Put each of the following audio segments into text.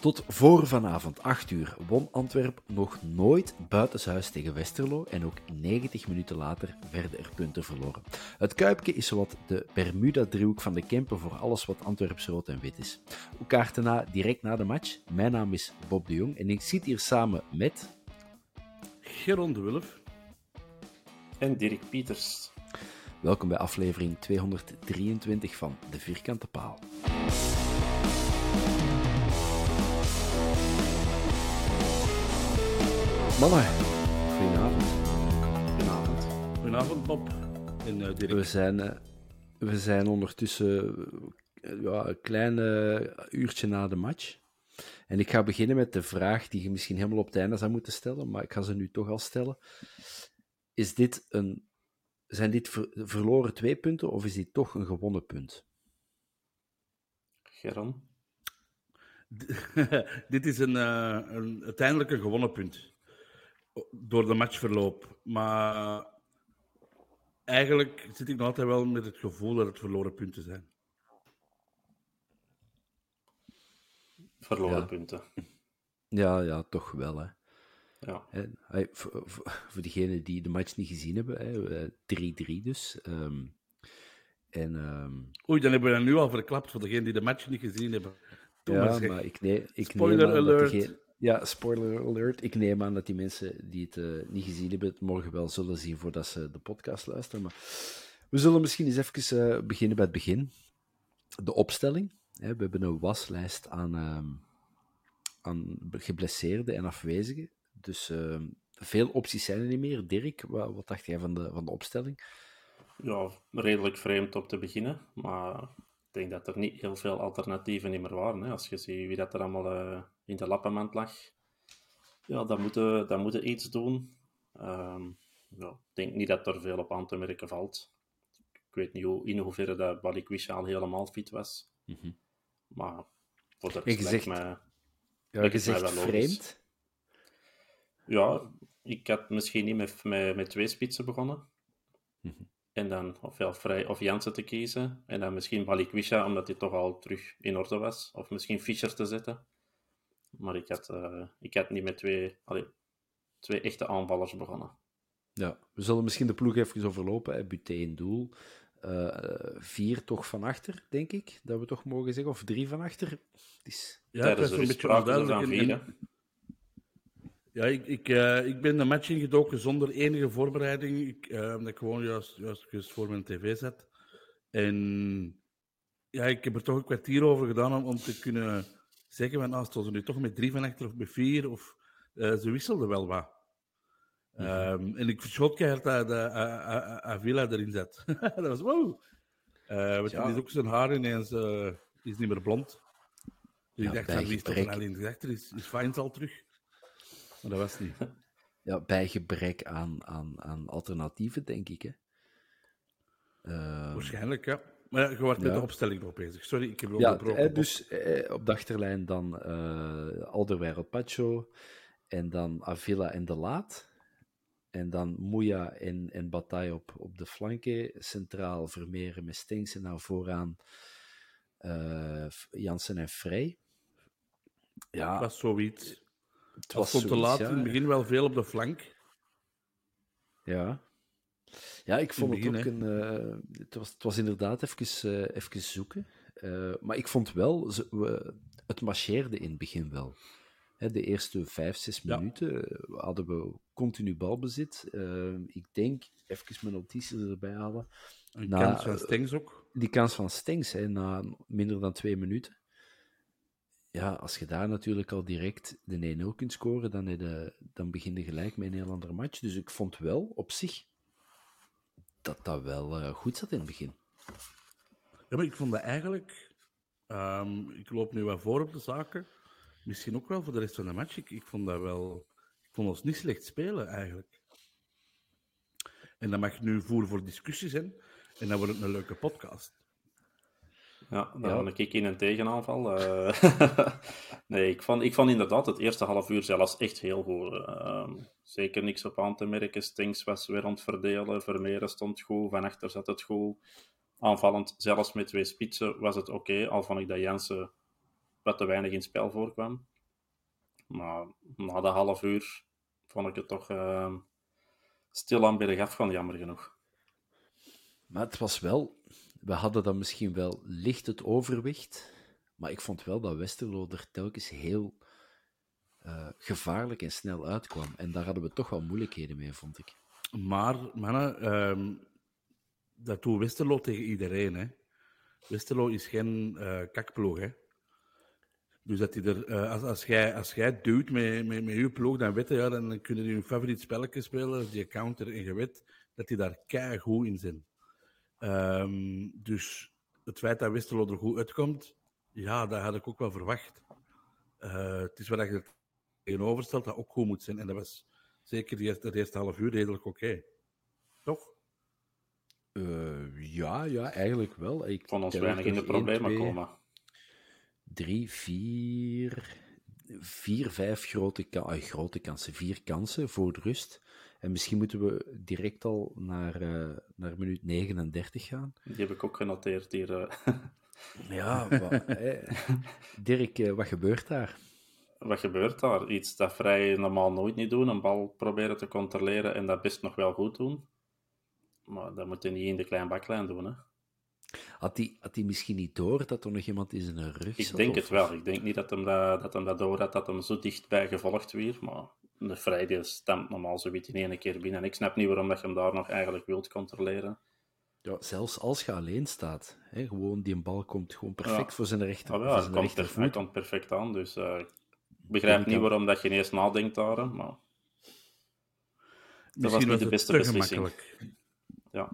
Tot voor vanavond 8 uur won Antwerp nog nooit buitenshuis tegen Westerlo en ook 90 minuten later werden er punten verloren. Het Kuipke is zowat de Bermuda-driehoek van de Kempen voor alles wat Antwerps rood en wit is. Hoe kaarten na, direct na de match. Mijn naam is Bob de Jong en ik zit hier samen met... Geron de Wulf. En Dirk Pieters. Welkom bij aflevering 223 van De Vierkante Paal. Mannen, goedenavond. Goedenavond. Goedenavond, Bob. En uh, Dirk. We zijn, uh, we zijn ondertussen uh, ja, een klein uurtje na de match. En ik ga beginnen met de vraag die je misschien helemaal op het einde zou moeten stellen, maar ik ga ze nu toch al stellen. Is dit een, zijn dit ver, verloren twee punten of is dit toch een gewonnen punt? Geron? dit is een, een, uiteindelijk een gewonnen punt door de matchverloop. Maar eigenlijk zit ik nog altijd wel met het gevoel dat het verloren punten zijn. Verloren Ja. punten. Ja, ja, toch wel. Hè. Ja. Voor, voor, voor diegenen die de match niet gezien hebben, hè, eh, 3-3 dus. Ehm, en ehm, Oei, dan hebben we dat nu al verklapt voor degenen die de match niet gezien hebben. Doe ja, maar ik, nee, ik Spoiler neem aan alert. dat ja, spoiler alert. Ik neem aan dat die mensen die het eh, niet gezien hebben, het morgen wel zullen zien voordat ze de podcast luisteren. Maar we zullen misschien eens even eh, beginnen bij het begin. De opstelling. Hè, we hebben een waslijst aan, ehm, aan geblesseerden en afwezigen. Dus ehm, veel opties zijn er niet meer. Dirk, wat, wat dacht jij van de, van de opstelling? ja, redelijk vreemd om te beginnen. Maar denk dat er niet heel veel alternatieven niet meer waren. Hè. Als je ziet wie dat er allemaal eh, in de lappenmand lag. Ja, dan moeten dan moeten iets doen. Ehm, ja, ik denk niet dat er veel op aan te merken valt. Ik weet niet hoe, in hoeverre dat Balikwisha al helemaal fit was. Mhm. Maar voor de rest lijkt mij... Ja, Lijkt mij wel logisch. vreemd. Ja, ik had misschien niet met, met, met twee spitsen begonnen. Mhm. En dan ofwel Vrij of Jansen te kiezen. En dan misschien Balikwisha, omdat hij toch al terug in orde was. Of misschien Fischer te zetten. Maar ik had, eh, ik had niet met twee, allee, twee echte aanvallers begonnen. Ja, we zullen misschien de ploeg even overlopen. Hè. Buté in doel. Eh, vier toch van achter, denk ik. Dat we toch mogen zeggen. Of drie van achter. Het is... Ja, de was een beetje onduidelijk. Ja, ik, ik, eh, ik ben de match ingedoken zonder enige voorbereiding. Ik, eh, omdat ik gewoon juist, juist, voor mijn tv zat. En ja, ik heb er toch een kwartier over gedaan om, om te kunnen zeggen: van, nou, stonden ze nu toch met drie van achter of met vier? Of eh, ze wisselden wel wat. Ehm, en ik verschoot keihard dat dat, Avila erin zat. dat was wow. Eh want Ja. is ook zijn haar ineens eh, is niet meer blond. Dus Ja, ik dacht, wie is toch alleen? Is, is Fines al terug? Maar dat was niet. Ja, bij gebrek aan, aan, aan alternatieven, denk ik. Hè. Ehm, Waarschijnlijk, ja. Maar ja, je wordt met Ja. de opstelling nog bezig. Sorry, ik heb je Ja, onderbroken. eh, dus eh, op de achterlijn dan eh Alderweireld Pacho en dan Avila en De Laat. En dan Moeja en, en Bataille op, op de flanken. Centraal Vermeeren met Stenks en naar vooraan eh, Jansen en Vrij. Ja, Het was zoiets. Het was stond te laat ja. in het begin wel veel op de flank. Ja. Ja, ik vond het ook een... eh, het, was, het was inderdaad even, even zoeken. Eh, maar ik vond wel... Ze, we, het marcheerde in het begin wel. Hè, de eerste vijf, zes Ja. minuten hadden we continu balbezit. Ik denk, even mijn notities erbij halen. Nou, kans van Stengs ook. Die kans van Stengs, hè, na minder dan twee minuten. Ja, als je daar natuurlijk al direct de 1-0 kunt scoren, dan, je- dan begin je gelijk met een heel andere match. Dus ik vond wel op zich dat dat wel eh, goed zat in het begin. Ja, maar ik vond dat eigenlijk... ehm, ik loop nu wat voor op de zaken. Misschien ook wel voor de rest van de match. Ik, ik vond dat wel... Ik vond ons niet slecht spelen, eigenlijk. En dat mag nu voer voor discussie zijn. En dan wordt het een leuke podcast. Ja, dan Ja. ik in een tegenaanval. eh. nee, ik vond, ik vond inderdaad het eerste half uur zelfs echt heel goed. Ehm, zeker niks op aan te merken. Stinks was weer aan het verdelen. Vermeeren stond goed. Van achter zat het goed. Aanvallend, zelfs met twee spitsen, was het oké. al vond ik dat Jansen wat te weinig in spel voorkwam. Maar na de half uur vond ik het toch ehm stil aan bergaf gaan, jammer genoeg. Maar het was wel... We hadden dan misschien wel licht het overwicht. Maar ik vond wel dat Westerlo er telkens heel eh, gevaarlijk en snel uitkwam. En daar hadden we toch wel moeilijkheden mee, vond ik. Maar, mannen, ehm, dat doet Westerlo tegen iedereen. Hè. Westerlo is geen eh kakploeg. Hè. Dus dat hij er, eh, als, als, jij, als jij duwt met, met, met je ploeg, dan weet je, ja, dan kunnen die hun favoriet spelletje spelen, die counter, en je weet dat die daar kei goed in zijn. Ehm, dus het feit dat Westerlo er goed uitkomt, ja, dat had ik ook wel verwacht. Eh, het is wat je er tegenover stelt, dat ook goed moet zijn. En dat was zeker de eerste, de eerste half uur redelijk oké. Toch? Eh, ja, ja, eigenlijk wel. Ik vond ons weinig in de problemen komen. Drie, vier, vier, vijf grote, ah, grote kansen, vier kansen voor de rust. En misschien moeten we direct al naar, eh, naar minuut 39 gaan. Die heb ik ook genoteerd hier. eh. Ja. Dirk, eh, wat gebeurt daar? Wat gebeurt daar? Iets dat vrij normaal nooit niet doen. Een bal proberen te controleren en dat best nog wel goed doen. Maar dat moet je niet in de kleine baklijn doen. Hè? Had hij had die misschien niet door dat er nog iemand in zijn rug Ik denk of- het wel. Ik denk niet dat hem dat, dat, hem dat door had, dat hem zo dichtbij gevolgd werd. Maar de die stemt normaal zoiets in één keer binnen. En ik snap niet waarom dat je hem daar nog eigenlijk wilt controleren. Ja, zelfs als je alleen staat. Hè, gewoon, die bal komt gewoon perfect Ja. voor zijn rechter, Ah, voor ja, hij zijn komt, per- hij rechtervoet. komt perfect aan. Dus eh, ik begrijp niet waarom dat je ineens nadenkt daar. Maar dat was niet de het beste te beslissing. gemakkelijk. Ja.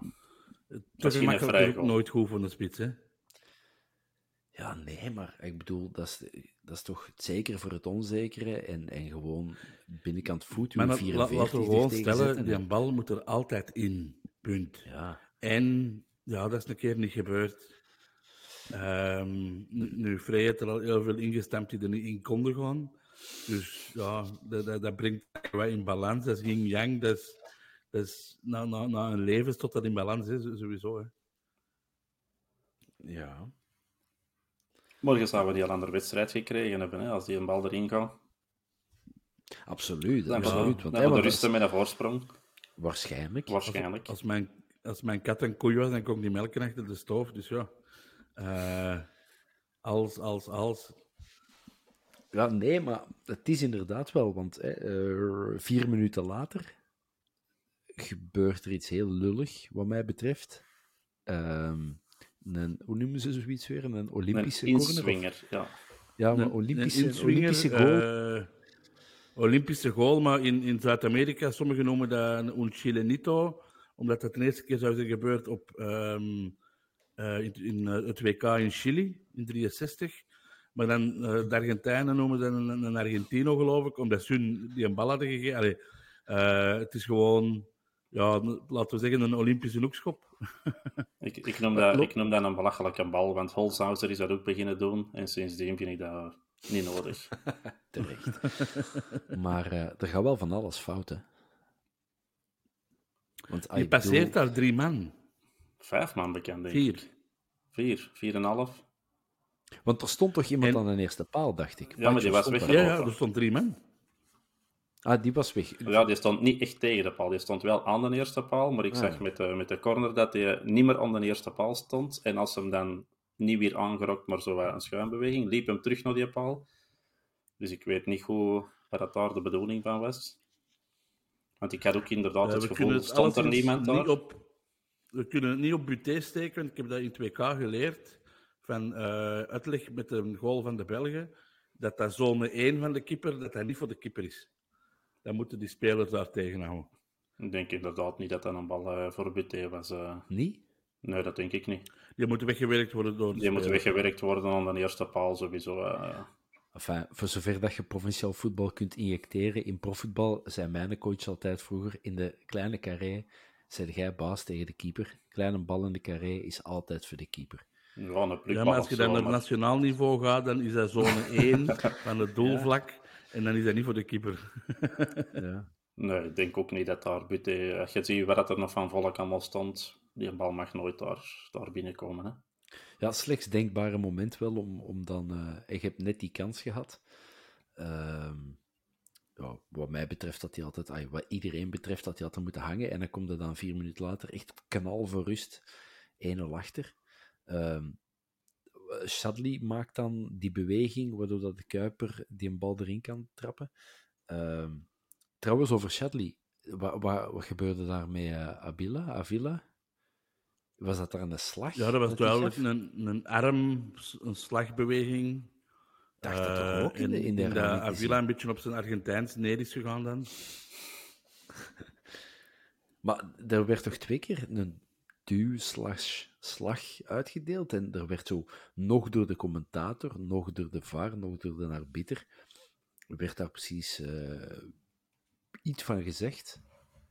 Te Misschien gemakkelijk nooit goed voor een spits. Hè? Ja, nee, maar ik bedoel, dat is, dat is toch het zekere voor het onzekere en, en gewoon binnenkant voet, Maar uw dat- la- 44 laten we gewoon stellen, die bal moet er altijd in. Punt. Ja, En ja, dat is een keer niet gebeurd. Ehm, nu, nu Frey heeft er al heel veel ingestemd die er niet in konden gaan. Dus ja, dat, dat, dat brengt wij in balans. Dat is yin-yang. Dat is, dat is na, na, na een leven tot dat in balans is, sowieso. Hè. ja. Morgen zouden we die al andere wedstrijd gekregen hebben, hè, als die een bal erin gaat. absoluut. Dan absoluut. hebben Want, we want dat rusten is met een voorsprong. waarschijnlijk. Waarschijnlijk. Als mijn, als mijn kat een koei was, dan kon ik die melken achter de stoof. Dus ja, Eh, als, als, als. Ja, nee, maar het is inderdaad wel, want hè, eh, vier minuten later gebeurt er iets heel lullig, wat mij betreft. Ehm, een, hoe noemen ze zoiets weer? Een Olympische een corner? of- inswinger, ja. Ja, maar Een- Olympische, een Olympische goal. eh, Olympische goal, maar in, in Zuid-Amerika, sommigen noemen dat een un chilenito, omdat dat de eerste keer zou zijn gebeurd op, ehm, eh, in, in, eh, het WK in Chili, in 63. Maar dan, de Argentijnen noemen dat een, een Argentino, geloof ik, omdat ze hun die een bal hadden gegeven. Allee, eh, het is gewoon, ja, laten we zeggen, een Olympische hoekschop. Ik, ik, noem dat, ik noem dat een belachelijke bal, want Holzhauser is dat ook beginnen doen. En sindsdien vind ik dat niet nodig. Terecht. maar uh, er gaat wel van alles fout, hè. Want, Je passeert bedoel... daar drie man. Vijf man bekend, denk Vier. ik. Vier. Vier en een half. Want er stond toch iemand en... aan de eerste paal, dacht ik. Ja, maar die was weg. Ja, ja, er stond drie man. Ah, die was weg. Ja, die stond niet echt tegen de paal. Die stond wel aan de eerste paal, maar ik ah. zag met de, met de corner dat hij niet meer aan de eerste paal stond. En als hem dan niet weer aangerokt, maar zo een schuimbeweging, liep hem terug naar die paal. Dus ik weet niet hoe, wat dat daar de bedoeling van was. Want ik had ook inderdaad ja, het gevoel, het stond er niemand daar. Op, we kunnen het niet op buté steken, want ik heb dat in 2K geleerd van uh, uitleg met een goal van de Belgen, dat dat zone 1 van de keeper, dat dat niet voor de keeper is. Dan moeten die spelers daar tegenhouden. Ik denk inderdaad niet dat dat een bal uh, voor was. Uh... Niet? Nee, dat denk ik niet. Die moeten weggewerkt worden door Die moeten weggewerkt worden aan de eerste paal sowieso. Enfin, voor zover dat je provinciaal voetbal kunt injecteren in profvoetbal, zei mijn coach altijd vroeger, in de kleine carré, zei jij baas tegen de keeper. Kleine bal in de carré is altijd voor de keeper. Ja, ja maar als je dan naar nationaal niveau gaat, dan is dat zone 1 van het doelvlak. En dan is dat niet voor de keeper. ja. Nee, ik denk ook niet dat daar buiten... Als je ziet wat er nog van volk allemaal stond, die bal mag nooit daar, daar binnenkomen. Hè? Ja, slechts denkbare moment wel om, om dan... Uh, je hebt net die kans gehad. Uh, ja, wat mij betreft dat hij altijd... Ay, wat iedereen betreft dat hij had moeten hangen. En dan komt er dan vier minuten later echt kanaal voor rust. 1-0 achter. Uh, Shadley maakt dan die beweging, waardoor dat de Kuiper die een bal erin kan trappen. Uh, trouwens, over Shadley. Wat, gebeurde daar met uh, Abila, Avila? Was dat daar een slag? Ja, dat was duidelijk een, een arm, een slagbeweging. Dacht dat toch ook in de, in de, in de Avila een beetje op zijn Argentijns neer is gegaan dan. maar er werd toch twee keer een duw slash slag uitgedeeld. En er werd zo nog door de commentator, nog door de VAR, nog door de arbiter, werd daar precies uh, iets van gezegd.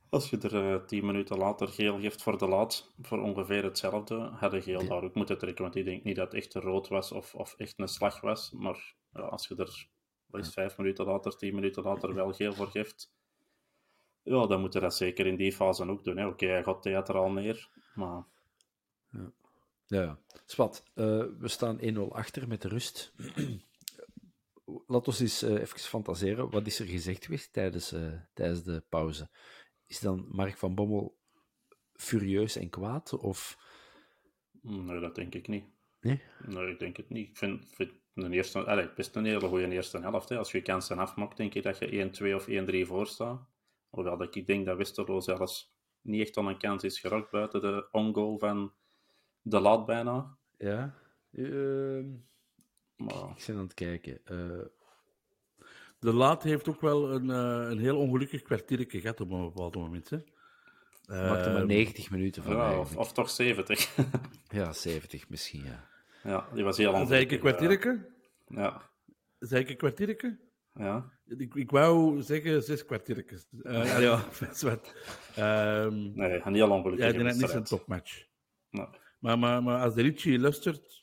Als je er uh, tien minuten later geel geeft voor de laat, voor ongeveer hetzelfde, hadden geel daar ook moeten trekken. Want ik denk niet dat het echt rood was of, of echt een slag was. Maar ja, als je er is, vijf minuten later, tien minuten later wel geel voor geeft, ja, dan moet je dat zeker in die fase ook doen. Oké, okay, hij gaat theater neer, maar ja. Ja, Swat, uh, we staan 1-0 achter met de rust. Laat ons eens uh, even fantaseren. Wat is er gezegd geweest tijdens, uh, tijdens de pauze? Is dan Mark van Bommel furieus en kwaad? Of... Nee, dat denk ik niet. Nee? Nee, ik denk het niet. Ik vind, vind een eerste, allez, best een hele goede eerste helft. Hè. Als je kansen afmaakt, denk ik dat je 1-2 of 1-3 voor staat. Hoewel dat ik denk dat Westerlo zelfs niet echt aan een kans is geraakt buiten de on-goal van de laat bijna. Ja. Uh, maar... Ik ben aan het kijken. Uh... De laat heeft ook wel een, uh, een heel ongelukkig kwartiertje gehad op een bepaald moment. Hè. Maakte maar 90 ehm, minuten van. Ja, of, of, toch 70. ja, 70 misschien, ja. Ja, die was heel ongelukkig. Zei ik een kwartiertje? Ja. Zei ik een kwartiertje? Ja. Ik, ik wou zeggen zes kwartiertjes. Uh, ja, wat. Um, nee, een heel ongelukkig. Ja, die had niet zijn topmatch. Nee. Maar, maar, maar als de Richie luistert,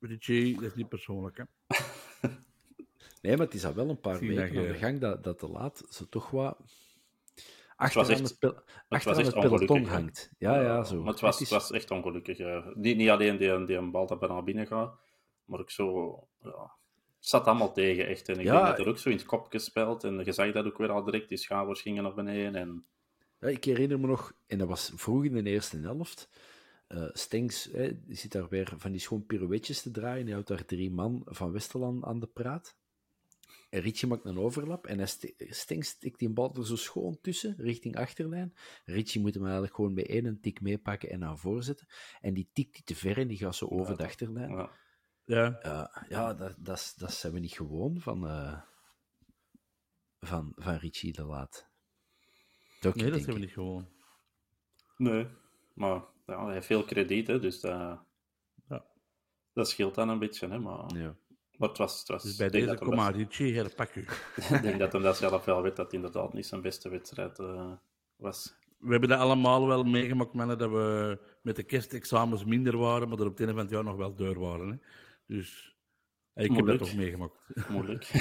Richie, dat is niet persoonlijk, hè? nee, maar het is al wel een paar weken aan de gang dat, dat te laat ze toch wat achteraan het, echt, het, achteraan het, het peloton hangt. Ja, ja, zo. Maar het was, het, is... was echt ongelukkig. Niet, niet alleen die, die een bal dat bijna binnen gaat, maar ook zo... Ja, zat allemaal tegen, echt. En ik ja, denk dat er ook zo in het kop gespeeld. En je zag dat ook weer al direct, die schouwers gingen naar beneden. En... Ja, ik herinner me nog, en dat was vroeg in de eerste helft, uh, Stengs hè, die zit daar weer van die schoon pirouetjes te draaien. Hij houdt daar drie man van Westerland aan de praat. En Ritje maakt een overlap en Stengs stikt die bal er zo schoon tussen, richting achterlijn. Ritje moet hem eigenlijk gewoon bij één tik meepakken en naar voren zetten. En die tikt die te ver en die gaat zo over de achterlijn. Ja, ja. Uh, ja dat, dat, dat zijn we niet gewoon van, uh, van, van Ritchie de Laat. Dat nee, dat zijn we niet gewoon. Nee, maar ja, hij heeft veel krediet, hè, dus dat, ja. dat scheelt dan een beetje. Hè, maar, ja. maar het was, het was, dus bij deze kom maar, Richie, herpak u. ik denk dat hij dat zelf wel weet, dat het inderdaad niet zijn beste wedstrijd uh, was. we hebben dat allemaal wel meegemaakt, mannen, dat we met de kerstexamens minder waren, maar er op het einde van het jaar nog wel deur waren. Hè. Dus ik heb dat toch meegemaakt. Moeilijk.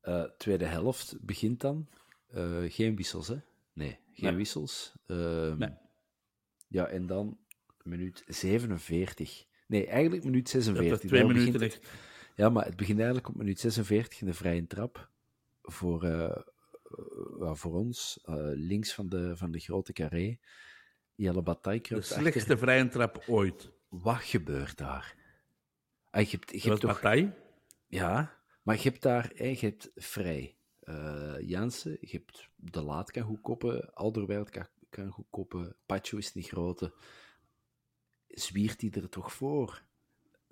Eh, tweede helft begint dan. Eh, geen wissels, hè? Nee, geen Nee. wissels. Ehm, Nee. Ja, en dan minuut 47. Nee, eigenlijk minuut Dat 46. was twee minuten begint het. Ja, maar het begint eigenlijk op minuut 46 in de vrije trap. Voor, eh, eh, voor ons, eh, links van de, van de grote carré. Jelle Bataille De achter. slechtste vrije trap ooit. Wat gebeurt daar? Ah, je hebt, je Dat hebt toch... partij. Ja, maar je hebt daar, je hebt vrij. eh Jansen, je hebt De Laat kan goed koppen, Alderweireld kan, kan goed koppen, Pacho is niet grote. Zwiert hij er toch voor?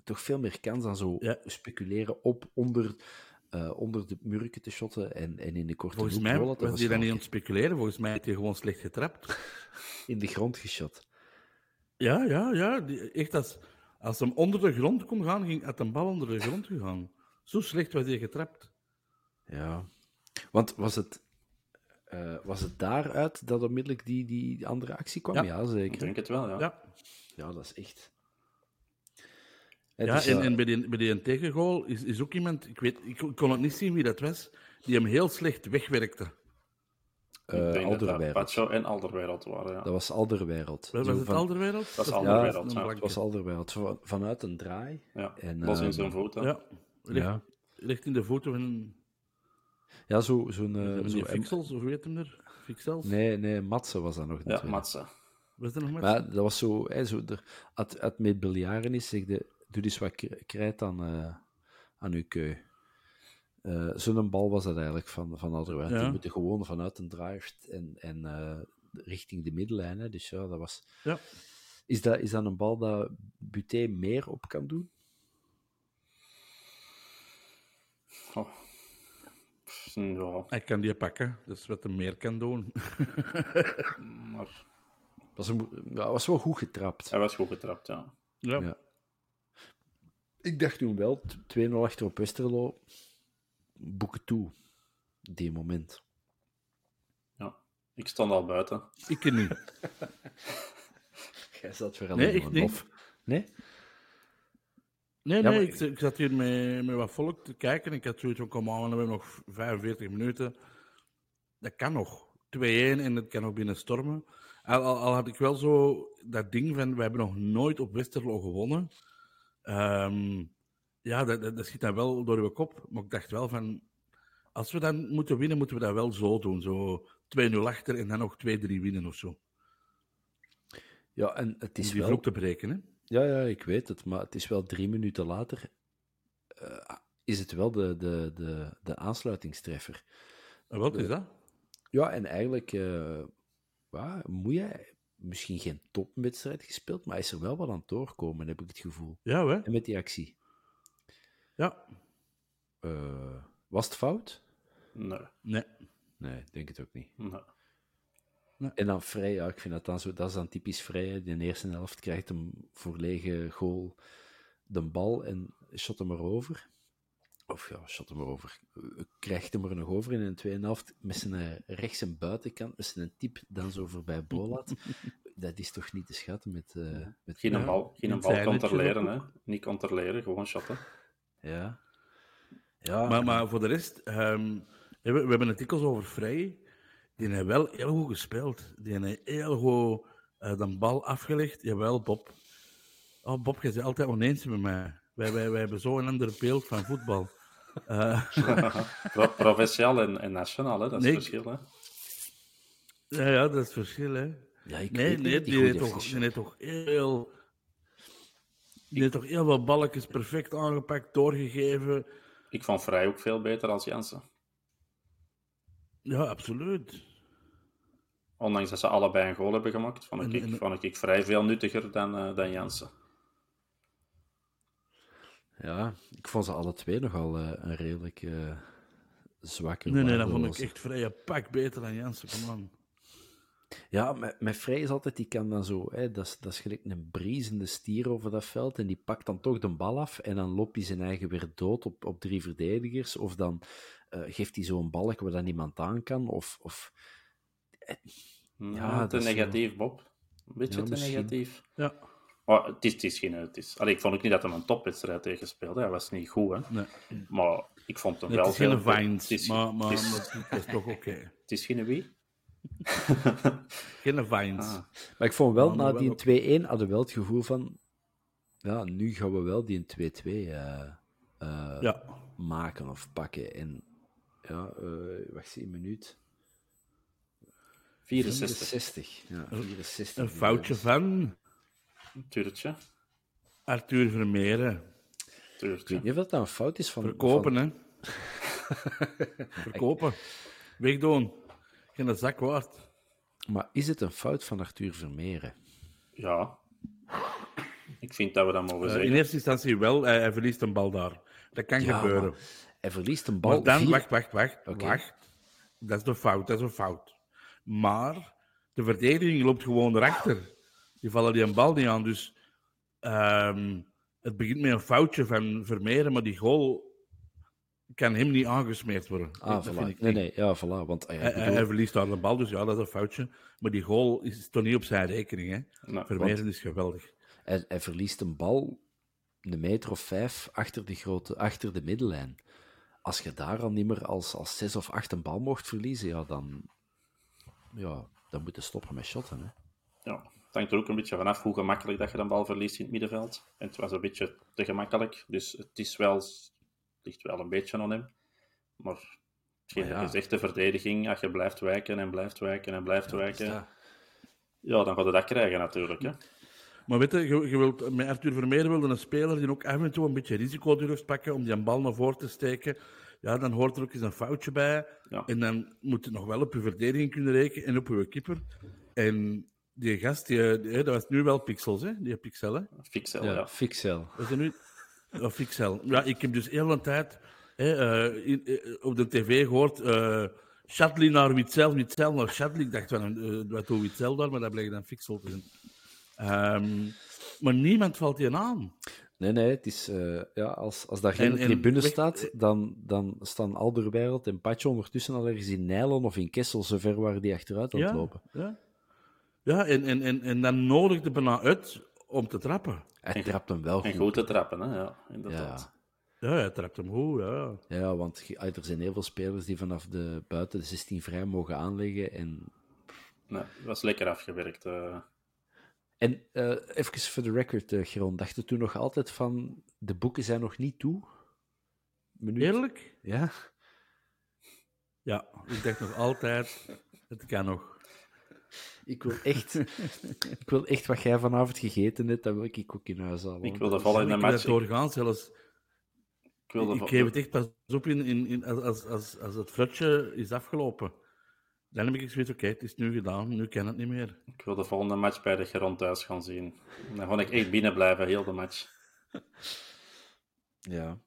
Toch veel meer kans dan zo Ja. speculeren op onder, eh, onder de murken te shotten en, en in de korte Volgens mij was hij dan niet aan het speculeren. Volgens mij heeft hij gewoon slecht getrapt. In de grond geschot. Ja, ja, ja. Echt als, als hem onder de grond kon gaan, ging had een bal onder de grond gegaan. Zo slecht was hij getrapt. Ja. Want was het, eh, was het daaruit dat onmiddellijk die, die andere actie kwam? Ja. Ja, Ik zeker. denk het wel, ja. Ja, Ja, dat is echt... Het ja is, en, eh, en bij die, bij die tegengoal is, is ook iemand, ik, weet, ik kon het niet zien wie dat was, die hem heel slecht wegwerkte. Eh, dat dat Alderweireld. Pacho en Alderweireld waren, ja. Dat was Alderweireld. Was Zo het van- Alderweireld? Dat is een ja. blanke. Het was Alderweireld. Van- Vanuit een draai. ja. En, in ehm, zijn voeten. Ja, recht, Ja, recht in de voeten van, ja zo, zo'n... eh, zo, die Fixels, of weet hem er? Fixels? nee, nee, Matze was dat nog. Ja, niet. Matze. Was er nog met? Maar dat was zo... Hè, zo er, als het met biljaren is, zeg je, doe eens wat krijt aan, eh, aan uw keu. Eh, Zo'n bal was dat eigenlijk van, van Alderweireld. Ja. Die moeten gewoon vanuit een drive en, en eh, richting de middenlijn. Hè. Dus ja, dat was... Ja. Is dat, is dat een bal dat Buté meer op kan doen? Oh. Ja, Hij kan die pakken, dat is wat hij meer kan doen. maar Was, een, ja, was wel goed getrapt. hij was goed getrapt, ja. Ja. Ja. Ik dacht toen wel, t- 2-0 achter op Westerlo, boeken toe, die moment. ja. Ik stond al buiten. Ik niet. Jij zat weer Nee, maar niet. lof. Nee? Nee, Ja, nee, maar- ik, ik zat hier met, met wat volk te kijken. Ik had zoiets van, kom aan, we hebben nog 45 minuten. Dat kan nog. 2-1 en het kan nog binnen stormen. Al, al, al had ik wel zo dat ding van, we hebben nog nooit op Westerlo gewonnen. Ehm, ja, dat, dat, dat schiet dan wel door uw kop. Maar ik dacht wel van, als we dan moeten winnen, moeten we dat wel zo doen. Zo 2-0 achter en dan nog 2-3 winnen of zo. Om Ja, en het is die wel... vloek te breken, hè. Ja, ja, ik weet het, maar het is wel drie minuten later, eh, is het wel de, de, de, de aansluitingstreffer. En wat is dat? Ja, en eigenlijk, eh ja, moet jij misschien geen topwedstrijd gespeeld, maar hij is er wel wat aan het doorkomen, heb ik het gevoel. Ja, hè? En met die actie. Ja. Eh, was het fout? Nee, Nee. Nee, ik denk het ook niet. nee. En dan vrij, ja, ik vind dat dan zo, dat is dan typisch vrij. In de eerste helft krijgt hem voor lege goal de bal en shot hem erover. Of ja, shot hem erover. Krijgt hem er nog over in de tweede helft met zijn eh, rechts en buitenkant, met zijn tip dan zo voorbij Bolat. dat is toch niet te schatten met... eh met Geen Ja, bal, geen niet bal controleren, ook. hè. Niet controleren, gewoon shotten. Ja. Ja, Maar, maar voor de rest, ehm, we, we hebben het dikwijls over Vrij. Die heeft wel heel goed gespeeld. Die heeft heel goed eh, de bal afgelegd. Jawel, Bob. Oh, Bob, je bent altijd oneens met mij. Wij, wij, wij hebben zo een ander beeld van voetbal. Eh, Pro- provinciaal en, en nationaal, hè. Dat is Nee, het verschil, hè. ja, ja, dat is het verschil, hè. ja, ik Nee, weet nee, niet die heeft toch, toch heel... Die heeft toch heel veel balletjes perfect aangepakt, doorgegeven. Ik vond Vrij ook veel beter als Jansen. Ja, absoluut. Ondanks dat ze allebei een goal hebben gemaakt, vond ik, en- vond ik Vrij veel nuttiger dan, eh, dan Jansen. Ja, ik vond ze alle twee nogal eh, een redelijk eh, zwakke Nee, nee, dat vond ik echt vrij een pak beter dan Jansen, kom aan. Ja, met, met Vrij is altijd, die kan dan zo, hè, dat, is, dat is gelijk een briezende stier over dat veld, en die pakt dan toch de bal af, en dan loopt hij zijn eigen weer dood op, op drie verdedigers, of dan eh, geeft hij zo'n balk waar dan niemand aan kan, of... of eh, Ja, Ja, te dat is wel- negatief, Bob. Een beetje Ja, te misschien. negatief. Ja. Maar het is, het is geen... Het is, allee, ik vond ook niet dat hij een topwedstrijd tegen speelde. Hij was niet goed, hè. Nee. Maar ik vond hem Nee, wel het is geen is, maar, maar, het is, maar het is toch oké. het is geen wie? Geen Vines. Ah. Maar ik vond wel, na die ook- 2-1 hadden we wel het gevoel van... Ja, nu gaan we wel die 2-2 eh, eh, Ja. maken of pakken. En ja, eh wacht eens, een minuut. 64. 64. Ja, 64. Een foutje van Tuurtje. Arthur Vermeeren. Ik weet Tuurtje. niet of dat een fout is van... Verkopen, van- hè. Verkopen. Wegdoen. Geen zak waard. Maar is het een fout van Arthur Vermeeren? Ja. Ik vind dat we dat mogen Eh, zeggen. in eerste instantie wel, hij, hij verliest een bal daar. Dat kan Ja, gebeuren. Hij verliest een bal. Maar dan, vier- wacht, wacht, wacht, wacht. Dat is de fout, dat is een fout. Maar de verdediging loopt gewoon erachter. Die vallen die een bal niet aan. Dus ehm, het begint met een foutje van Vermeeren, maar die goal kan hem niet aangesmeerd worden. Ah, Dat voilà. vind ik Nee, niet. nee, ja, voilà. Want ah, ja, Hij, bedoel- verliest daar de bal, dus ja, dat is een foutje. Maar die goal is toch niet op zijn rekening. Hè? Nou, Vermeeren is geweldig. hij, hij verliest een bal een meter of vijf achter de, grote, achter de middellijn. Als je daar al niet meer als, als zes of acht een bal mocht verliezen, ja, dan, ja, dan moet je stoppen met shotten. Hè. Ja, het hangt er ook een beetje vanaf hoe gemakkelijk dat je een bal verliest in het middenveld. En het was een beetje te gemakkelijk, dus het is wel, ligt wel een beetje aan hem. Maar hetgeen Maar dat ja. je zegt, de verdediging, als je blijft wijken en blijft wijken en blijft Dus wijken, dat- ja, dan gaat je dat krijgen natuurlijk. Hè. Maar weet je, je, je wilt, met Arthur Vermeer wilde een speler die ook af en toe een beetje risico durft pakken om die een bal naar voren te steken. Ja, dan hoort er ook eens een foutje bij. Ja. En dan moet je nog wel op je verdediging kunnen rekenen en op je keeper. En die gast, die, die- dat was nu wel Pixels, hè? Die Pixel, hè? Fixel, ja, ja. Fixel. Was dat nu? Of Pixel. Ja, ik heb dus heel een tijd hè, eh, in- eh, op de tv gehoord... eh Shadley naar Witzel, Witzel naar Shadley. Ik dacht, van, wat doet Witzel daar? Maar dat bleek dan Pixel te zijn. Ehm, maar niemand valt die aan. Nee, nee, het is, ja, als, als daar geen En- en tribune staat, dan, dan staan Alderwereld en Patje ondertussen al ergens in Nijlon of in Kessel, zover waar die achteruit aan het Ja, lopen. ja. ja en, en, en, en dan nodigde bijna uit om te trappen. Hij trapt hem wel En goed. goed te trappen, hè? ja, inderdaad. Ja, hij trapt hem goed, ja. Ja, want er zijn heel veel spelers die vanaf de buiten de 16 vrij mogen aanleggen. En, Nee, het was lekker afgewerkt. eh. en eh, even voor de record, eh Geron, dacht je toen nog altijd van de boeken zijn nog niet toe? Minuut? Eerlijk? Ja? Ja, ik dacht nog altijd, het kan nog. Ik wil echt, ik wil echt wat jij vanavond gegeten hebt, dat wil ik ook in huis halen. Ik dat vallen in de Ik wil match. het doorgaan zelfs. Ik wilde Ik geef het echt pas op in, in, in, als, als, als, als het flutje is afgelopen. Dan heb ik zoiets, oké, het is nu gedaan, nu kan het niet meer. Ik wil de volgende match bij de Geron thuis gaan zien. Dan ga ik echt binnen blijven, heel de match. Ja.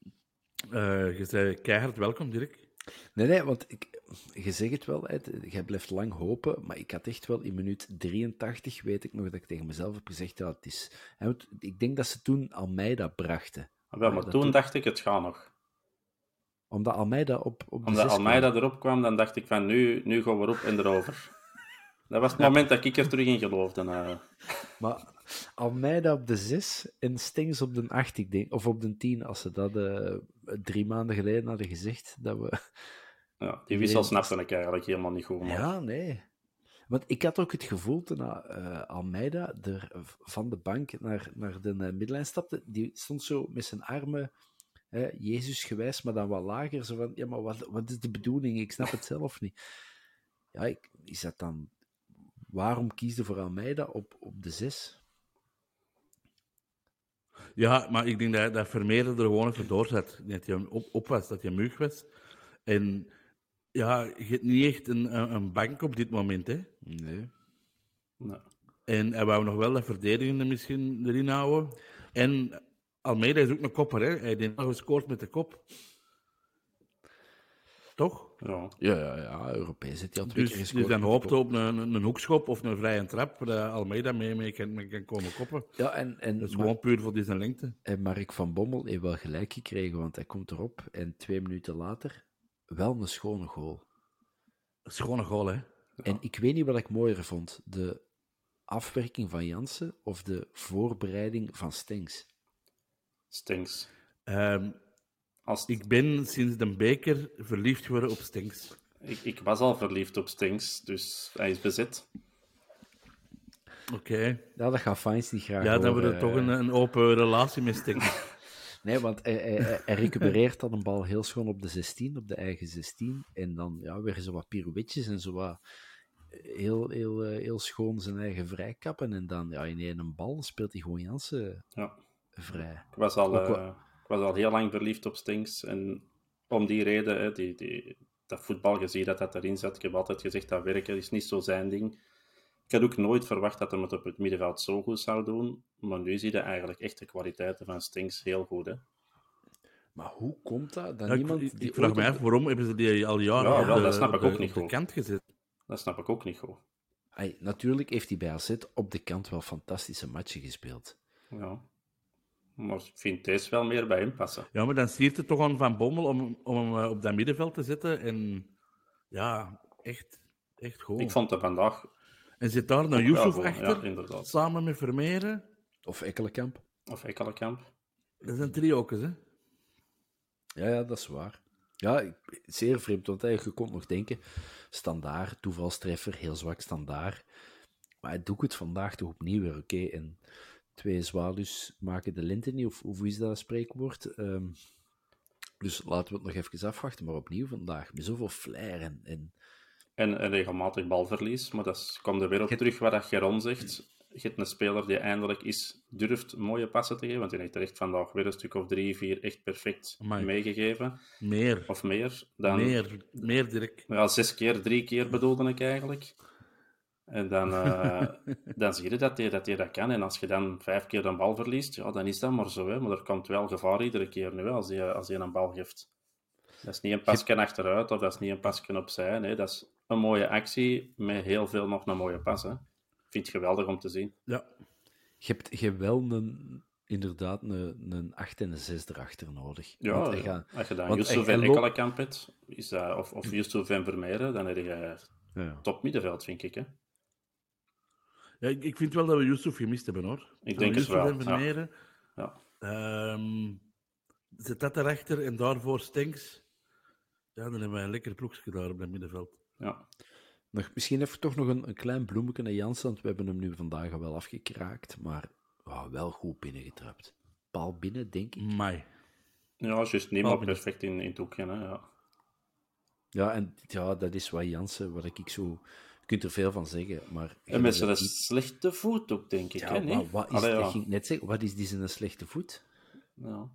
Eh, je zei keihard welkom, Dirk. Nee, nee, want ik, je zegt het wel, hè, jij blijft lang hopen, maar ik had echt wel in minuut 83, weet ik nog, dat ik tegen mezelf heb gezegd, ja, het is... ik denk dat ze toen Almeida brachten. Maar, Ja, maar dat toen dacht ik, het gaat nog. Omdat Almeida op, op de Omdat Almeida kwam. erop kwam, dan dacht ik van, nu, nu gaan we erop en erover. Dat was het moment dat ik er terug in geloofde. eh. Maar Almeida op de 6 en Stengs op de 8, ik denk, of op de 10, als ze dat eh, drie maanden geleden hadden gezegd, dat we... ja, die wissel snapte ik eigenlijk helemaal niet goed. Maar... Ja, nee. Want ik had ook het gevoel toen eh, Almeida er van de bank naar, naar de uh, middenlijn stapte, die stond zo met zijn armen hè, Jezus gewijs, maar dan wat lager. Zo van, ja, maar wat, wat is de bedoeling? Ik snap het zelf niet. Ja, ik, is dat dan... Waarom kiesde voor Almeida op, op de 6? Ja, maar ik denk dat, dat Vermeer er gewoon even doorzet. Dat hij op, op was, dat hij mug was. En ja, je hebt niet echt een, een, een bank op dit moment, hè. Nee. Nee. En hij wou nog wel dat verdedigende misschien erin houden. En Almeida is ook een kopper, hè. Hij heeft nog gescoord met de kop. Toch? Ja. Ja, ja, ja, Europees heeft hij al twee Dus, keer dus gescoord. dan de kop. op een, een, een hoekschop of een vrije trap, waar Almeida mee, mee kan, mee kan komen koppen. Ja, en, en, Dat is maar- gewoon puur voor zijn lengte. En Mark van Bommel heeft wel gelijk gekregen, want hij komt erop en twee minuten later wel een schone goal. Een goal, hè. En ik weet niet wat ik mooier vond. De afwerking van Jansen of de voorbereiding van Stenks. Stinks. Ehm, Als, ik ben sinds de beker verliefd geworden op Stinks. ik, ik was al verliefd op Stinks, dus hij is bezet. Oké. Ja, dat gaat Fines niet graag Ja, dan wordt het toch een, een open relatie met Stinks. Nee, want hij, hij, recupereert dan een bal heel schoon op de 16, op de eigen 16. En dan ja, weer zo wat pirouetjes en zo wat heel, heel, eh, heel schoon zijn eigen vrijkappen. En dan ja, in één bal speelt hij gewoon Jansen Ja. vrij. Ik was al, Ook eh, ik was al heel lang verliefd op Stinks. En om die reden, hè, die, die, dat voetbal, je ziet dat dat erin zit. Ik heb altijd gezegd dat werken is niet zo zijn ding. Ik had ook nooit verwacht dat hij het op het middenveld zo goed zou doen. Maar nu zie je eigenlijk echt de kwaliteiten van Stinks heel goed. Hè. Maar hoe komt dat? Dat Ja, ik, niemand ik, die ik vraag me af, waarom hebben ze die al jaren Ja, wel, de- dat snap ik de- ook niet op de goed. kant gezet? Dat snap ik ook niet goed. Natuurlijk heeft hij bij AZ op de kant wel fantastische matchen gespeeld. Ja. Maar ik vind deze wel meer bij hem passen. Ja, maar dan siert het toch aan Van Bommel om, om hem eh, op dat middenveld te zetten. En ja, echt, echt goed. Ik vond het vandaag En zit daar nou Yusuf achter, Ja, samen met Vermeeren. Of Ekkelenkamp. Of Ekkelenkamp. Dat zijn trio's, hè? Ja, ja, dat is waar. Ja, ik- zeer vreemd, want eigenlijk, je kon nog denken, standaard, toevalstreffer, heel zwak standaard. Maar hij doet het vandaag toch opnieuw weer, oké. En twee zwaluws maken de lente niet, of, of hoe is dat een spreekwoord? Ehm, dus laten we het nog even afwachten, maar opnieuw vandaag, met zoveel flair en... en En een regelmatig balverlies. Maar dat komt er weer op terug wat dat Geron zegt. Je hebt een speler die eindelijk is, durft mooie passen te geven. Want hij heeft er echt vandaag weer een stuk of drie, vier echt perfect Amai. meegegeven. Meer. Of meer. Dan, Meer. Meer direct. Ja, zes keer, drie keer bedoelde ik eigenlijk. En dan, eh, dan zie je dat hij, dat hij dat kan. En als je dan vijf keer een bal verliest, ja, dan is dat maar zo. Hè. Maar er komt wel gevaar iedere keer nu, als hij, als hij een bal geeft. Dat is niet een pasje achteruit of dat is niet een pasje opzij. Nee, dat is een mooie actie met heel veel nog een mooie pas. Hè. Ik vind het geweldig om te zien. Ja. je hebt je wel een, inderdaad een, een 8 en een 6 erachter nodig. Ja, Want hij ja. gaat- als je dan Yusuf en hebt, is dat, of, of Yusuf en Vermeeren, dan heb je Ja. top middenveld, vind ik. Hè. ja ik, ik vind wel dat we Yusuf gemist hebben, hoor. Ik denk het wel, en Vermeeren. Ja. Ehm, zet dat erachter en daarvoor Stenks. Ja, dan hebben wij een lekker ploegje daar op dat middenveld. Ja. Nog, misschien even toch nog een, een klein bloemetje naar Jansen, want we hebben hem nu vandaag al wel afgekraakt, maar oh, wel goed binnengetrapt. Paal binnen, denk ik. Mai. Ja, juist niet binnen. perfect in, in het hoekje. Hè, ja. Ja, en ja, dat is wat Jansen, wat ik zo... Je kunt er veel van zeggen, maar... En met zijn slechte voet ook, denk ik. Ja, hè, nee? maar wat is, Allee, ja. ging ik net zeggen, wat is die zijn slechte voet? Ja.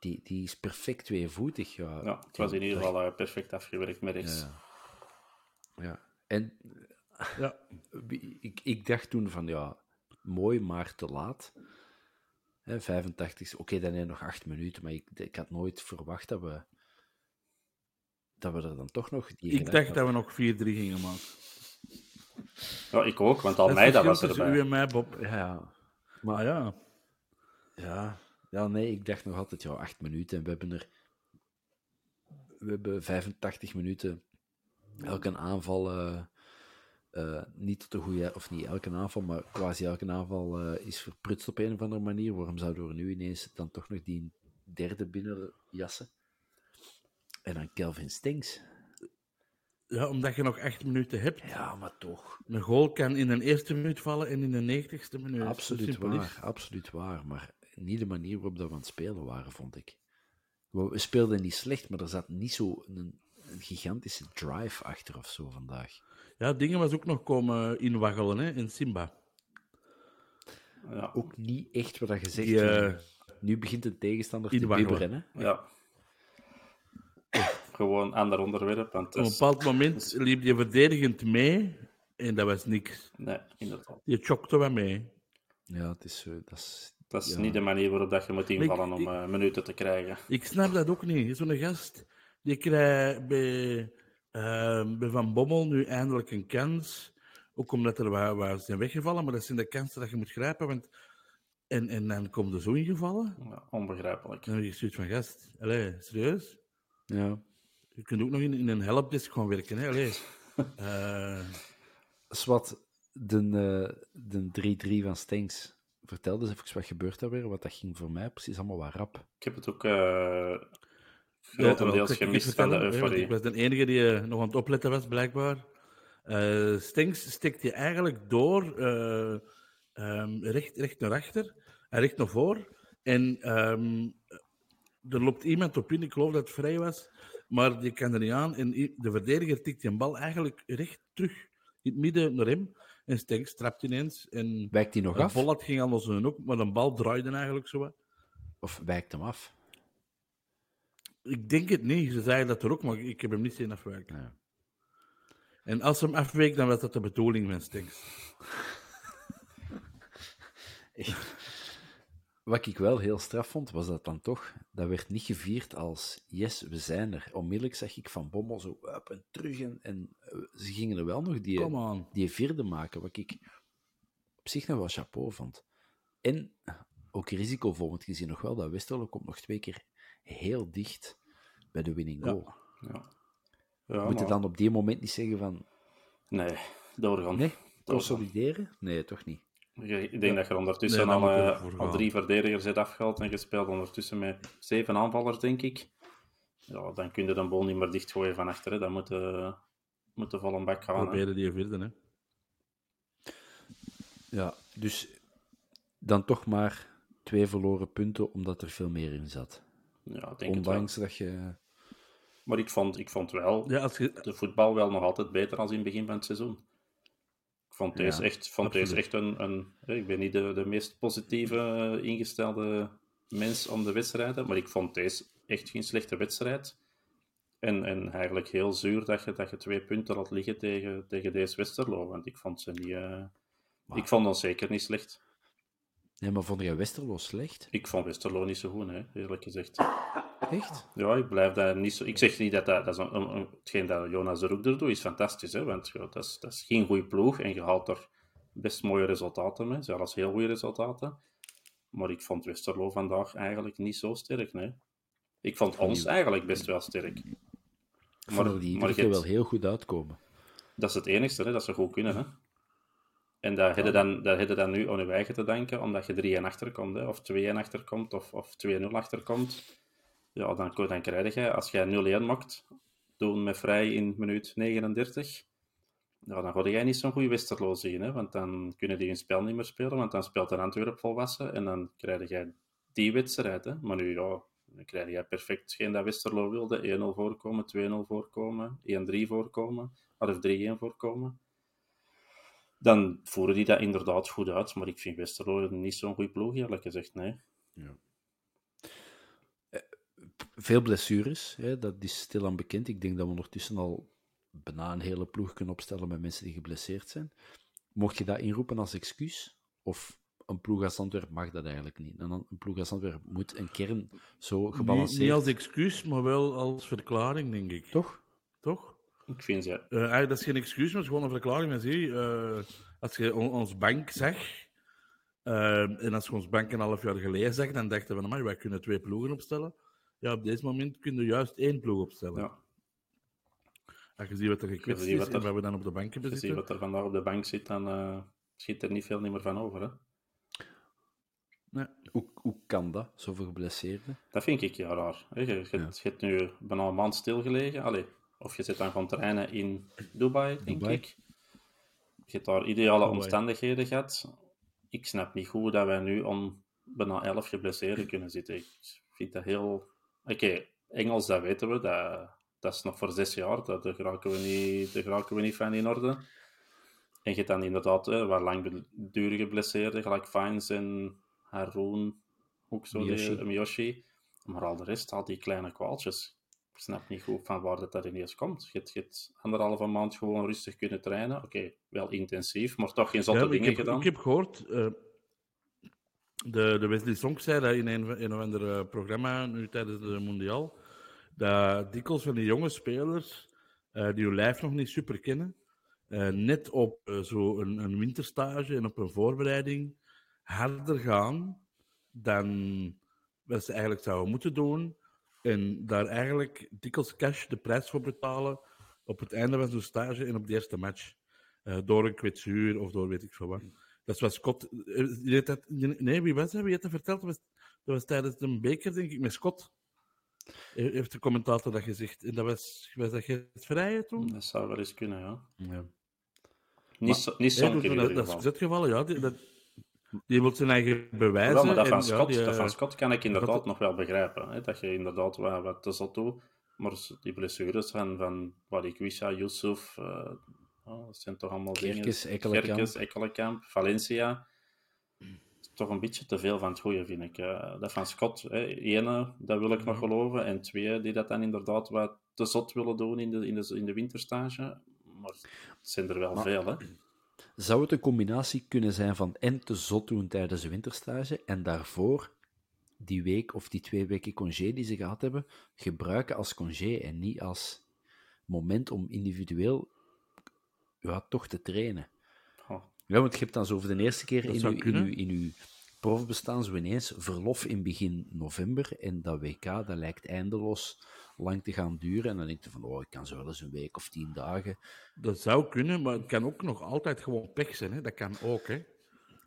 Die, die is perfect tweevoetig. Ja, ja, het was in ieder geval eh, perfect afgewerkt met rechts. Ja. Ja, en Ja. ik, ik dacht toen van, ja, mooi, maar te laat. Hè, 85, oké, dan heb je nog acht minuten, maar ik, ik had nooit verwacht dat we, dat we er dan toch nog... Die Ik dacht dat we nog 4-3 gingen maken. Ja, ik ook, want Dat is Almeida het was erbij. u en mij, Bob. Ja. Maar Maar ja, ja, ja, nee, ik dacht nog altijd, ja, acht minuten. En we hebben er... We hebben 85 minuten elke aanval... eh, eh, niet tot de goede... Of niet elke aanval, maar quasi elke aanval eh, is verprutst op een of andere manier. Waarom zouden we nu ineens dan toch nog die derde binnen jassen? En dan Kelvin Stinks. ja, omdat je nog 8 minuten hebt. Ja, maar toch. Een goal kan in de eerste minuut vallen en in de negentigste minuut. Absoluut waar, absoluut waar. Maar niet de manier waarop dat we aan het spelen waren, vond ik. We speelden niet slecht, maar er zat niet zo een, een gigantische drive achter of zo vandaag. Ja, dingen was ook nog komen inwaggelen hè, in Simba. Ja. Ook niet echt wat dat je zegt. Die, eh, nu begint de tegenstander te inwaggelen. bibberen. Hè? ja. Gewoon ander onderwerp. Want Op een bepaald moment liep je verdedigend mee en dat was niks. Nee, inderdaad. Je chokte wat mee. Ja, het is, zo- dat is... Dat is Ja. niet de manier waarop dat je moet invallen ik- om eh, minuten te krijgen. Ik snap dat ook niet. Zo'n gast, die krijgt bij, eh, bij Van Bommel nu eindelijk een kans. Ook omdat er waar, waar zijn weggevallen, maar dat zijn de kansen dat je moet grijpen. Want... En, en dan komt er zo ingevallen. Ja, onbegrijpelijk. Dan heb je zoiets van, gast, allee, serieus? Ja. Je kunt ook nog in, in een helpdesk gaan werken, hè? Allee. Eh, Swat, de, eh, de 3-3 van Stenks. Vertel eens even wat gebeurt daar weer, wat dat ging voor mij precies allemaal wat rap. Ik heb het ook eh ja, grotendeels gemist van de want euforie. Ik was de enige die eh, nog aan het opletten was, blijkbaar. Eh Stinks stikt je eigenlijk door, eh, ehm, recht, recht naar achter en recht naar voor. En ehm, er loopt iemand op in, ik geloof dat het vrij was, maar die kan er niet aan. En de verdediger tikt die bal eigenlijk recht terug in het midden naar hem. En Stinks trapt ineens. En Wijkt hij nog af? bollat ging aan zijn hoek, maar de bal draaide eigenlijk zo wat. Of wijkt hem af? Ik denk het niet. Ze zeiden dat er ook, maar ik heb hem niet zien afwijken. Ja. En als hem afweek, dan was dat de bedoeling van Stinks. Wat ik wel heel straf vond, was dat dan toch, dat werd niet gevierd als yes, we zijn er. Onmiddellijk zag ik Van Bommel zo up en terug en, en eh, ze gingen er wel nog die, die vierde maken, wat ik op zich nog wel chapeau vond. En ook risicovol, want je ziet nog wel dat Westerlo komt nog twee keer heel dicht bij de winning goal. Ja. Ja, Moet je maar- dan op die moment niet zeggen van, Nee, doorgaan. nee, consolideren? Nee, toch niet. Ik denk dat je ondertussen Nee, al, moet eh, voor al gaan. drie verdedigers hebt afgehaald en gespeeld ondertussen met zeven aanvallers, denk ik. Ja, dan kun je de bal niet meer dichtgooien van achteren. Dan moet je, moet je vol een bak gaan. hè. Proberen die vierde, hè. Ja, dus dan toch maar twee verloren punten, omdat er veel meer in zat. Ja, denk. Ondanks dat je... Maar ik vond, ik vond wel Ja, als je... de voetbal wel nog altijd beter als in het begin van het seizoen. Ik vond Ja, deze echt, vond deze echt een, een... hè, Ik ben niet de, de meest positieve eh, ingestelde mens om de wedstrijden, maar ik vond deze echt geen slechte wedstrijd. En, en eigenlijk heel zuur dat je, dat je twee punten laat liggen tegen, tegen deze Westerlo, want ik vond ze niet... eh, Ik vond ons zeker niet slecht. Nee, maar vond je Westerlo slecht? Ik vond Westerlo niet zo goed, hè, eerlijk gezegd. Echt? Ja, ik blijf daar niet zo... Ik zeg niet dat dat... dat is een, een- een- hetgeen dat Jonas de Roek er doet, is fantastisch, hè. Want ja, dat, is, dat is geen goede ploeg en je haalt er best mooie resultaten mee. Zelfs heel goede resultaten. Maar ik vond Westerlo vandaag eigenlijk niet zo sterk, nee. Ik vond ons eigenlijk best wel sterk. Vond er die maar wel heel goed uitkomen. dat is het enigste, hè, dat ze goed kunnen. Hè. En dat heb je dan, je dan nu aan je eigen te danken, omdat je 3-1 achterkomt, hè, of 2-1 achterkomt, of, of 2-0 achterkomt. Ja, dan, dan krijg je, als jij 0-1 maakt, doen met vrij in minuut 39, ja, dan ga jij niet zo'n goede Westerlo zien, hè, want dan kunnen die hun spel niet meer spelen, want dan speelt een Antwerp volwassen, en dan krijg jij die wedstrijd. Hè. Maar nu, ja, dan krijg je perfect hetgeen dat Westerlo wilde, 1-0 voorkomen, 2-0 voorkomen, 1-3 voorkomen, of 3-1 voorkomen dan voeren die dat inderdaad goed uit. Maar ik vind Westerlo niet zo'n goede ploeg, eerlijk gezegd. Nee. Veel blessures, hè, dat is stilaan bekend. Ik denk dat we ondertussen al bijna een hele ploeg kunnen opstellen met mensen die geblesseerd zijn. Mocht je dat inroepen als excuus? Of een ploeg als Antwerp mag dat eigenlijk niet? En dan een ploeg als Antwerp moet een kern zo Niet, gebalanceerd... niet als excuus, maar wel als verklaring, denk ik. Toch? Toch? Ik vind ze... Eh, eigenlijk, dat is geen excuus, maar het is gewoon een verklaring. Zie, eh, als je on- ons bank zag, eh, en als je ons bank een half jaar geleden zag, dan dachten we, "Amai, wij kunnen twee ploegen opstellen. Ja, op deze moment kunnen we juist één ploeg opstellen. Ja, Als je ziet wat er gekwetst is wat en er- wat we dan op de bank hebben je ziet wat er vandaag op de bank zit, dan eh, schiet er niet veel meer van over. Hè? Nee. Hoe, hoe kan dat, zoveel geblesseerden? Dat vind ik ja raar. Hè? Je, je, je hebt nu bijna een maand stilgelegen. Allee, of je zit dan gaan trainen in Dubai, denk Dubai. ik. Je hebt daar ideale Dubai. omstandigheden gehad. Ik snap niet goed dat wij nu om bijna elf geblesseerden kunnen zitten. Ik vind dat heel... Oké, Engels, dat weten we. Dat, dat is nog voor zes jaar. Dat, daar, geraken we niet, daar geraken we niet van in orde. En je hebt dan inderdaad eh, wat langdurige blesseerden, gelijk Fines en Haroon, ook zo, Miyoshi. die, Miyoshi. Maar al de rest, al die kleine kwaaltjes. Ik snap niet goed van waar dat, dat ineens komt. Je hebt, je hebt anderhalve maand gewoon rustig kunnen trainen. Oké, wel intensief, maar toch geen zotte Ja, dingen heb, gedaan. ik heb gehoord, eh, de, de Wesley Song zei dat in een, een of ander eh, programma nu tijdens de Mondial, dat dikwijls van die jonge spelers eh, die hun lijf nog niet super kennen, eh, net op eh, zo een, winterstage en op een voorbereiding harder gaan dan wat ze eigenlijk zouden moeten doen. En daar eigenlijk dikwijls cash de prijs voor betalen op het einde van zo'n stage en op de eerste match. Door een kwetsuur of door weet ik veel wat. Dat wat Scott... eh, dat, nee, wie was dat? Wie heeft dat verteld? Dat was, dat was tijdens een beker, denk ik, met Scott. He- Heeft de commentator dat gezegd. En dat was, was dat het vrije toen? Dat zou wel eens kunnen, ja. Ja. Niet, zo, niet Nee, zo'n dat, keer in dat, ieder dat is het geval, ja. Die, dat, die wil zijn eigen bewijzen. Wel, maar dat en, van, ja, Scott, die, dat van eh, Scott kan ik inderdaad dat- nog wel begrijpen. Hè? Dat je inderdaad wat, wat te zot doet. Maar die blessures van, van wat ik wist, ja, Yusuf, eh, oh, dat zijn toch allemaal Kerkes, dingen. Ekkelenkamp. Valencia. Toch een beetje te veel van het goede, vind ik. Eh, dat van Scott, hè, ene, dat wil ik nog geloven. En twee, die dat dan inderdaad wat te zot willen doen in de, in de, in de winterstage. Maar het zijn er wel Maar- veel, hè. Zou het een combinatie kunnen zijn van en te zot doen tijdens de winterstage en daarvoor die week of die twee weken congé die ze gehad hebben, gebruiken als congé en niet als moment om individueel ja, toch te trainen? Oh. Ja, want je hebt dan zo voor de eerste keer in uw, in, uw, in uw profbestaan zo ineens verlof in begin november en dat WK, dat lijkt eindeloos lang te gaan duren en dan denk je van, oh, ik kan zo wel eens een week of tien dagen Dat zou kunnen, maar het kan ook nog altijd gewoon pech zijn. Hè? Dat kan ook, hè.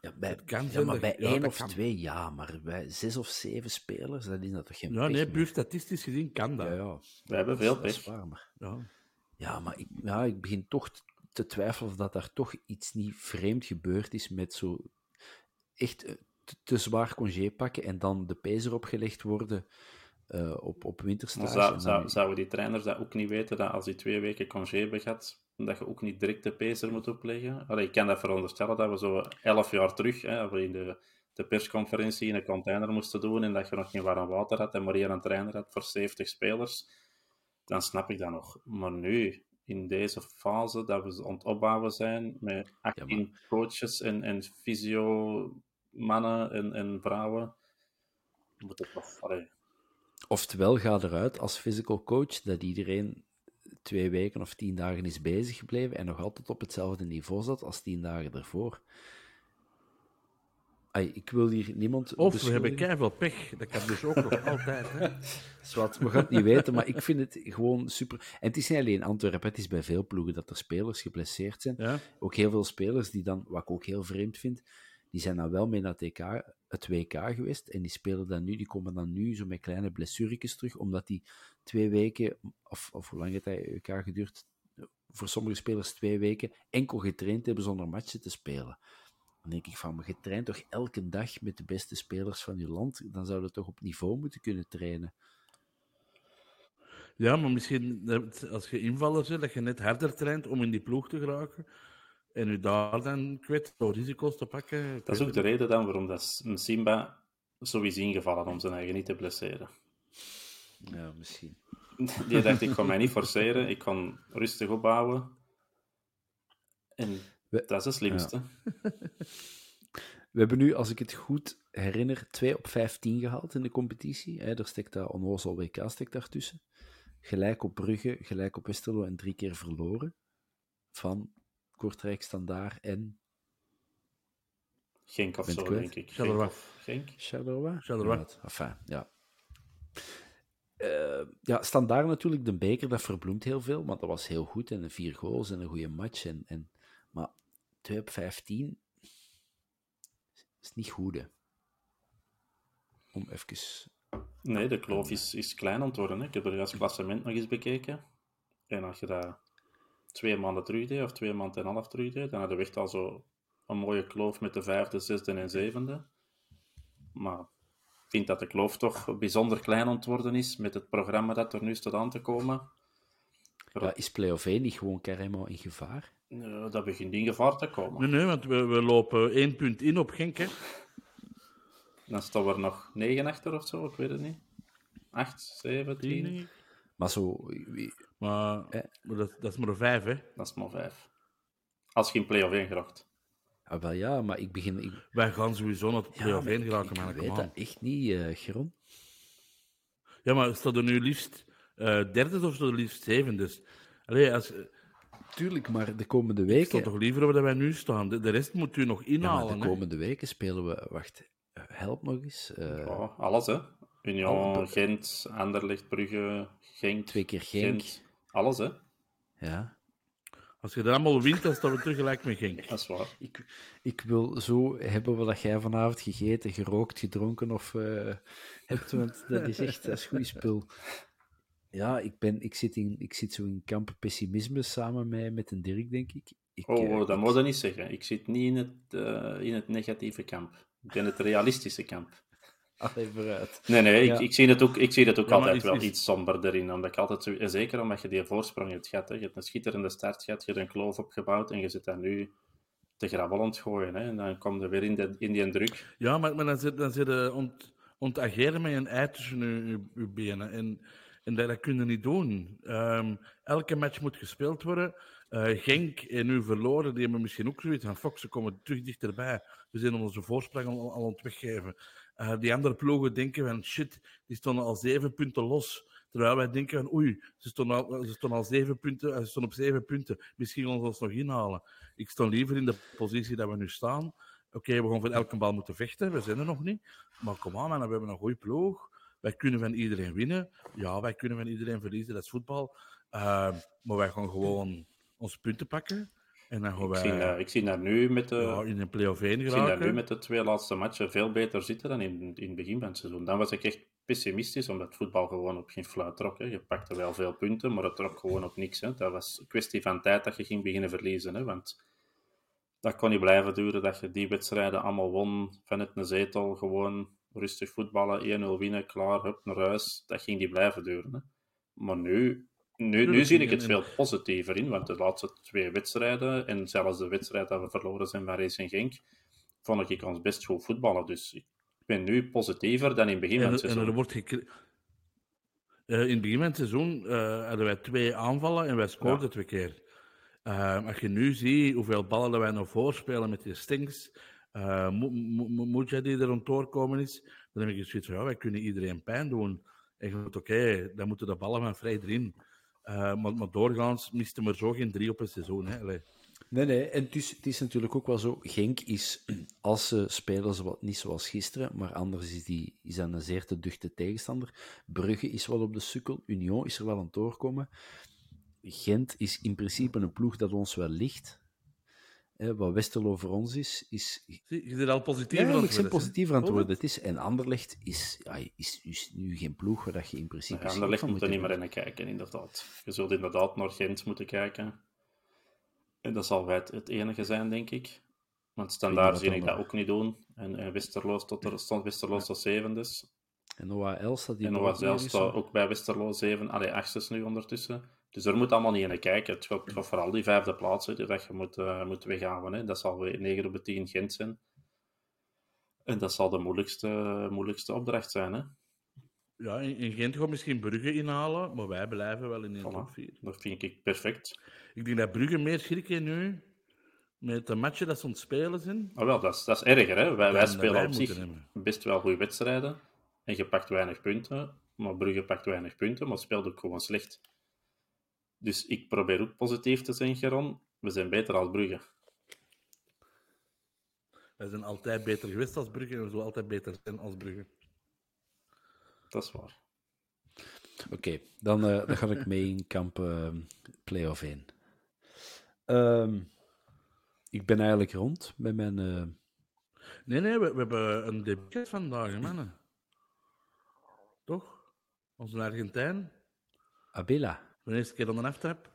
Ja, bij, Het kan ja, maar bij ja, één of kan. twee, ja, maar bij zes of zeven spelers, dat is dat toch geen Ja, pech nee, puur statistisch gezien kan dat. Ja, ja. We hebben veel Dat is pech. waar, maar... Ja. Ja, maar ik, ja, ik begin toch te twijfelen of dat daar toch iets niet vreemd gebeurd is met zo echt eh, te, te zwaar congé pakken en dan de pees erop gelegd worden eh, op, op winterstage. zou, zouden die trainers dat ook niet weten, dat als die twee weken congé gehad, dat je ook niet direct de pacer moet opleggen? Allee, ik kan dat veronderstellen dat we zo elf jaar terug, hè, we in de, de persconferentie in een container moesten doen en dat je nog geen warm water had en maar één een trainer had voor 70 spelers, dan snap ik dat nog. Maar nu, in deze fase, dat we aan het opbouwen zijn met 18 coaches en, en fysio-mannen en, en vrouwen, moet het toch... Allee, Oftewel, ga eruit als physical coach dat iedereen twee weken of tien dagen is bezig gebleven en nog altijd op hetzelfde niveau zat als tien dagen ervoor. Ai, ik wil hier niemand Of we hebben keiveel pech. Dat kan dus ook nog altijd. Hè. We gaan het niet weten, maar ik vind het gewoon super. En het is niet alleen Antwerpen, het is bij veel ploegen dat er spelers geblesseerd zijn. Ja. Ook heel veel spelers die dan, wat ik ook heel vreemd vind, die zijn dan wel mee naar het, TK, het WK geweest en die spelen dan nu, die komen dan nu zo met kleine blessuretjes terug, omdat die twee weken, of, of hoe lang heeft dat WK geduurd, voor sommige spelers twee weken, enkel getraind hebben zonder matchen te spelen. Dan denk ik van, maar je traint toch elke dag met de beste spelers van je land, dan zou je toch op niveau moeten kunnen trainen. ja, maar misschien als je invallers bent, dat je net harder traint om in die ploeg te geraken. En u daar dan kwetst door risico's te pakken. Dat is ook de reden dan waarom dat Simba zo is ingevallen om zijn eigen niet te blesseren. Ja, misschien. Die dacht, ik ga mij niet forceren, ik kan rustig opbouwen. En We- dat is de slimste. We hebben nu, als ik het goed herinner, 2 op 15 gehaald in de competitie. Hè, er steekt daar onnozel WK steekt daartussen. Gelijk op Brugge, gelijk op Westerlo en drie keer verloren. Van Kortrijk, Standaard en Genk of zo, denk ik. Genk Charleroi. Genk. Charleroi. Charleroi. Inderdaad. Enfin, ja. Eh, ja, Standaard natuurlijk, de beker, dat verbloemt heel veel, want dat was heel goed en vier goals en een goede match. En, en, maar 2 op 15 is niet goed, hè. Om even... Nee, de kloof is, is klein aan het worden. Hè. Ik heb er juist het klassement nog eens bekeken. En als je dat twee maanden terug deed, of twee maanden en een half terug deed, dan hadden we echt al zo een mooie kloof met de vijfde, zesde en zevende. Maar ik vind dat de kloof toch bijzonder klein aan het worden is met het programma dat er nu staat aan te komen. Ja, is play-off 1 niet gewoon carrément in gevaar? Eh, dat begint in gevaar te komen. Nee, nee, want we, we lopen één punt in op Genk. Hè. Dan staan we er nog negen achter of zo, ik weet het niet. Acht, zeven, Tien, ik. Maar zo... wie- Maar, Eh. maar dat, dat is maar vijf, hè. Dat is maar vijf. Als je in play-off 1 geraakt. Ah, wel ja, maar ik begin... Ik, Wij gaan sowieso naar ja, play-off maar 1 ik, geraken, ik maar weet kom dat echt niet, eh Geron. Ja, maar staat er nu liefst derde of er liefst zevende? Allee, als, ik Tuurlijk, maar de komende sta weken... toch liever waar wij nu staan. De, de rest moet u nog Ja, maar inhalen. de hè. komende weken spelen we... Wacht, eh, help nog eens. eh, Ja, alles hè. Union, Gent, Anderlecht, Brugge, Genk. Twee keer Genk. Alles hè. Ja. Als je er allemaal wint, dan staan we terug gelijk met Genk. Dat is waar. Ik, ik wil zo hebben wat jij vanavond gegeten, gerookt, gedronken of eh, hebt, want dat is echt dat is goed spul. Ja, ik, ben, ik, zit in, ik zit zo in kamp pessimisme samen met, met een Dirk, denk ik. ik Oh, eh, oh, dat ik- moet je niet zeggen. Ik zit niet in het, eh, in het negatieve kamp. Ik ben het realistische kamp. Allee, vooruit. Nee, nee, Ja. ik, ik zie het ook, ik zie het ook Ja, altijd is- wel is- iets somberder in. Omdat ik altijd, zo- en zeker omdat je die voorsprong hebt gehad. Hè. Je hebt een schitterende start gehad, je hebt een kloof opgebouwd en je zit daar nu te gravel aan het gooien. Hè. En dan kom je weer in, de, in die druk. Ja, maar, maar dan zit, dan zit je ont, ontageren met een ei tussen je, je, je benen. En, en dat, dat kun je niet doen. Ehm, elke match moet gespeeld worden. Eh, Genk en nu verloren, die hebben misschien ook zoiets van Fox, ze komen terug dichterbij. We zijn onze voorsprong al, al aan het weggeven. Eh, die andere ploegen denken van shit, die stonden al zeven punten los. Terwijl wij denken van oei, ze stonden al, ze al zeven punten, eh, ze stonden op zeven punten. Misschien gaan ons nog inhalen. Ik sta liever in de positie dat we nu staan. Oké, we gaan voor elke bal moeten vechten, we zijn er nog niet. Maar kom aan, man, we hebben een goede ploeg. Wij kunnen van iedereen winnen. Ja, wij kunnen van iedereen verliezen, dat is voetbal. Eh, maar wij gaan gewoon onze punten pakken. En dan gaan Ik wij zie, eh, ik zie daar nu met de, ja, in een play-off 1 ik zie daar nu met de twee laatste matchen veel beter zitten dan in, in het begin van het seizoen. Dan was ik echt pessimistisch, omdat het voetbal gewoon op geen fluit trok. Hè. Je pakte wel veel punten, maar het trok gewoon op niks. Hè. Dat was een kwestie van tijd dat je ging beginnen verliezen. Hè. Want dat kon niet blijven duren, dat je die wedstrijden allemaal won vanuit een zetel. Gewoon rustig voetballen, 1-0 winnen, klaar, hup, naar huis. Dat ging niet blijven duren. Hè. Maar nu, nu, nu zie ik het en- veel positiever in, want de laatste twee wedstrijden, en zelfs de wedstrijd dat we verloren zijn van Racing Genk, vond ik ons best goed voetballen. Dus ik ben nu positiever dan in het begin van En, het en seizoen. er wordt gekre- Eh, in het begin van het seizoen eh, hadden wij twee aanvallen en wij scoorden Ja. twee keer. Eh, als je nu ziet hoeveel ballen wij nog voorspelen met die stinks, uh, moet jij die er rond doorkomen is, dan heb ik zoiets van, ja, wij kunnen iedereen pijn doen. En je moet, oké, dan moeten de ballen van vrij erin. Eh, maar, maar doorgaans misten er zo geen drie op een seizoen. Hè. Nee, nee. En het is, het is natuurlijk ook wel zo. Genk is, als ze spelen, zo, niet zoals gisteren, maar anders is, die, is een zeer te duchte tegenstander. Brugge is wel op de sukkel. Union is er wel aan het doorkomen. Gent is in principe een ploeg dat ons wel ligt. Hè, wat Westerlo voor ons is, is... Zie, je zit al positief Ja, aan maar het ik worden, positiever aan het worden. Het is, en Anderlecht is, ja, is, is nu geen ploeg waar dat je in principe... Ja, van moet er niet meer in kijken, inderdaad. Je zult inderdaad naar Gent moeten kijken. En dat zal wij het, enige zijn, denk ik. Want standaard zie ik dat ook niet doen. En, en Westerlo stond, er, stond Westerlo tot zeven dus. En OAL staat die En staat ook bij Westerlo 7, allee, achtste nu ondertussen. Dus er moet allemaal niet in kijken. Het gaat, vooral die vijfde plaatsen die dat je moet, eh, moet. Hè. Dat zal weer 9 op de 10 Gent zijn. En dat zal de moeilijkste, moeilijkste opdracht zijn. Hè. Ja, in, in Gent gaat misschien Brugge inhalen, maar wij blijven wel in de top 4. Dat vind ik perfect. Ik denk dat Brugge meer schrik heeft nu met de matchen dat ze aan het spelen zijn. Maar wel, dat is, dat is erger. Hè. Wij, wij dat spelen wij op zich hebben. best wel goede wedstrijden. En je pakt weinig punten. Maar Brugge pakt weinig punten, maar speelt ook gewoon slecht. Dus ik probeer ook positief te zijn, Geron. We zijn beter als Brugge. Wij zijn altijd beter geweest als Brugge en we zullen altijd beter zijn als Brugge. Dat is waar. Oké, dan, eh, dan ga ik mee in kamp eh, play-off 1. Ehm, ik ben eigenlijk rond met mijn... eh, Nee, nee, we, we hebben een debuut vandaag, mannen. Toch? Onze Argentijn. Abela. De eerste keer aan de aftrap.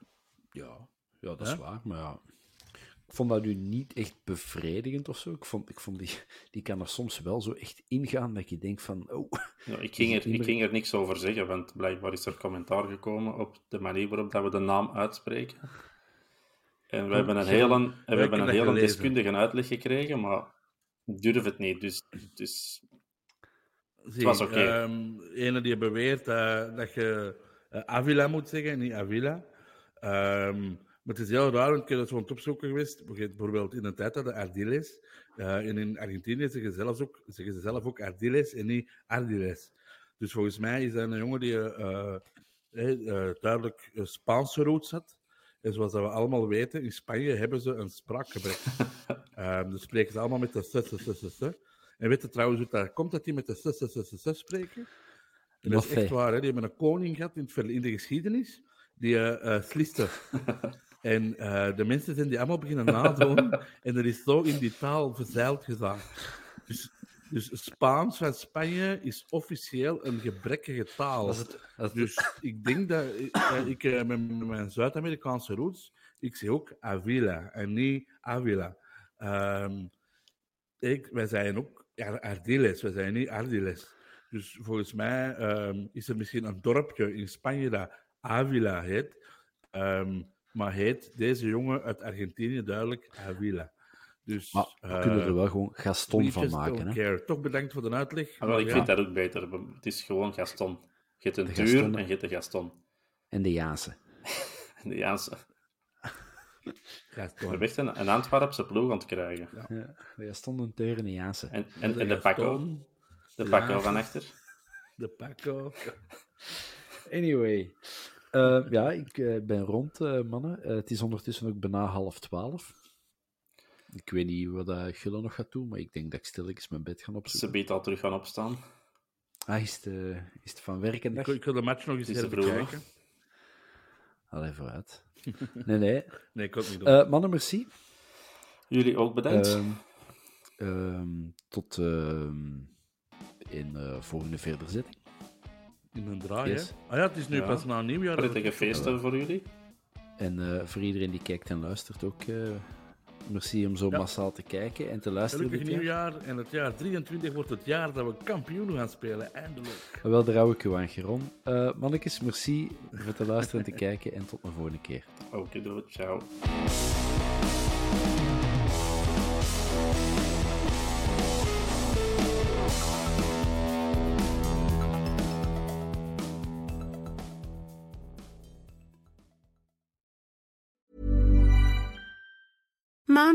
Ja, ja dat is waar. Maar ja, ik vond dat nu niet echt bevredigend of zo. Ik vond, ik vond die, die kan er soms wel zo echt ingaan dat je denkt van... Oh, Ja, ik, ging het er, ik meer- ging er niks over zeggen, want blijkbaar is er commentaar gekomen op de manier waarop dat we de naam uitspreken. En we hebben een ja, hele, we hebben heb een hele deskundige uitleg gekregen, maar ik durf het niet. Dus, dus Zie, was oké. ehm, ene die beweert eh, dat je Avila moet zeggen, en niet Avila. Ehm, maar het is heel raar, want ik heb dat zo aan het opzoeken geweest. Bijvoorbeeld in de tijd dat de Ardiles. eh, en in Argentinië zeggen ze, zelfs ook, zeggen ze zelf ook Ardiles en niet Ardiles. Dus volgens mij is dat een jongen die eh, eh, eh, duidelijk eh, Spaanse roots had. En zoals dat we allemaal weten, in Spanje hebben ze een spraakgebrek. Ehm dus spreken ze allemaal met de s. En weet je trouwens hoe dat komt dat die met de s spreken? En dat is echt waar, hè? die hebben een koning gehad in, het in de geschiedenis. die uh, sliste. en uh, de mensen zijn die allemaal beginnen nadoen. en er is zo in die taal verzeild gedaan. Dus, dus Spaans van Spanje is officieel een gebrekkige taal. Het, dus ik denk dat ik met mijn Zuid-Amerikaanse roots, ik zeg ook Avila en niet Avila. Um, ik, wij zijn ook Ardiles, wij zijn niet Ardiles. Dus volgens mij um, is er misschien een dorpje in Spanje dat Avila heet. Um, maar heet deze jongen uit Argentinië duidelijk Avila. Dus, maar we uh, kunnen er wel gewoon Gaston van maken. Hè? Toch bedankt voor de uitleg. Ah, wel, ik ja. vind dat ook beter. Het is gewoon Gaston. Je hebt een de duur en je hebt de Gaston. En de Jaanse. de Jaanse. Gaston. We echt een, een Antwerpse ploeg aan het krijgen. Ja. ja Gaston, een Teur en een Jaanse. En, en, de, en de Paco. De Paco van achter. De Paco. Anyway. Uh, ja, ik uh, ben rond, uh, mannen. het is ondertussen ook bijna half twaalf. Ik weet niet wat uh, Gulle nog gaat doen, maar ik denk dat ik stilletjes mijn bed ga opzoeken. Ze biedt al terug gaan opstaan. Ah, is het, is het van werken? Ik, ik, wil de match nog eens even kijken. Allee, vooruit. Nee, nee. nee, ik het niet doen. mannen, merci. Jullie ook bedankt. Um, tot in volgende verder zitting. In een draai, yes. Ah ja, het is nu ja. pas na nieuwjaar. Prettige feesten voor jullie. En uh, voor iedereen die kijkt en luistert ook, uh, merci om zo ja. massaal te kijken en te luisteren. Gelukkig nieuwjaar en het jaar 23 wordt het jaar dat we kampioen gaan spelen, eindelijk. Wel, daar hou ik u aan, Geron. Uh, mannetjes, merci voor te luisteren en te kijken en tot de volgende keer. Oké, okay, doei, ciao.